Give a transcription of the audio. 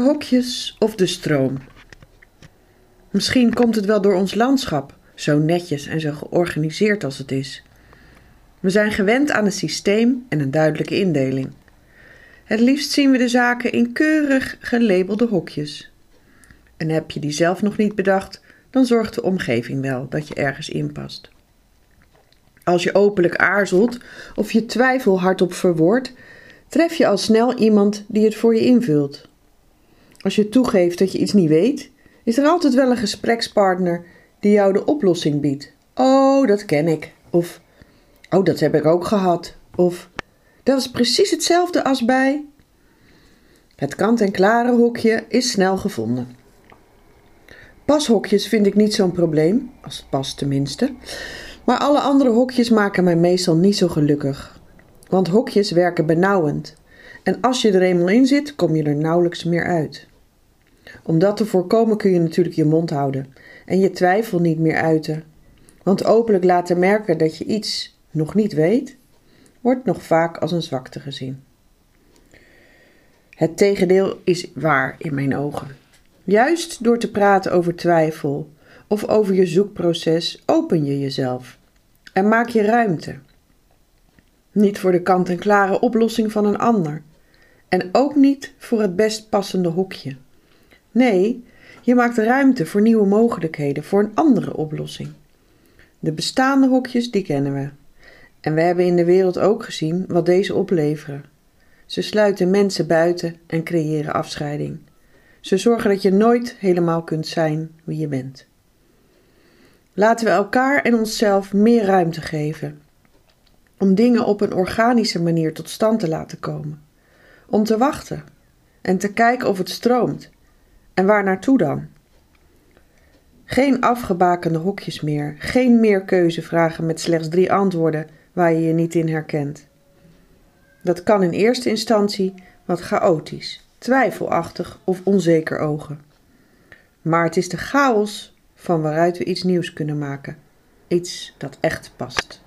hokjes of de stroom? Misschien komt het wel door ons landschap, zo netjes en zo georganiseerd als het is. We zijn gewend aan een systeem en een duidelijke indeling. Het liefst zien we de zaken in keurig gelabelde hokjes. En heb je die zelf nog niet bedacht, dan zorgt de omgeving wel dat je ergens inpast. Als je openlijk aarzelt of je twijfel hardop verwoordt, tref je al snel iemand die het voor je invult. Als je toegeeft dat je iets niet weet, is er altijd wel een gesprekspartner die jou de oplossing biedt. Oh, dat ken ik. Of, oh, dat heb ik ook gehad. Of, dat is precies hetzelfde als bij. Het kant-en-klare hokje is snel gevonden. Pashokjes vind ik niet zo'n probleem, als het past tenminste. Maar alle andere hokjes maken mij meestal niet zo gelukkig. Want hokjes werken benauwend. En als je er eenmaal in zit, kom je er nauwelijks meer uit. Om dat te voorkomen kun je natuurlijk je mond houden en je twijfel niet meer uiten. Want openlijk laten merken dat je iets nog niet weet, wordt nog vaak als een zwakte gezien. Het tegendeel is waar in mijn ogen. Juist door te praten over twijfel of over je zoekproces open je jezelf en maak je ruimte. Niet voor de kant-en-klare oplossing van een ander en ook niet voor het best passende hokje. Nee, je maakt ruimte voor nieuwe mogelijkheden, voor een andere oplossing. De bestaande hokjes, die kennen we. En we hebben in de wereld ook gezien wat deze opleveren. Ze sluiten mensen buiten en creëren afscheiding. Ze zorgen dat je nooit helemaal kunt zijn wie je bent. Laten we elkaar en onszelf meer ruimte geven. Om dingen op een organische manier tot stand te laten komen. Om te wachten en te kijken of het stroomt. En waar naartoe dan? Geen afgebakende hokjes meer, geen meer keuzevragen met slechts drie antwoorden waar je je niet in herkent. Dat kan in eerste instantie wat chaotisch, twijfelachtig of onzeker ogen. Maar het is de chaos van waaruit we iets nieuws kunnen maken, iets dat echt past.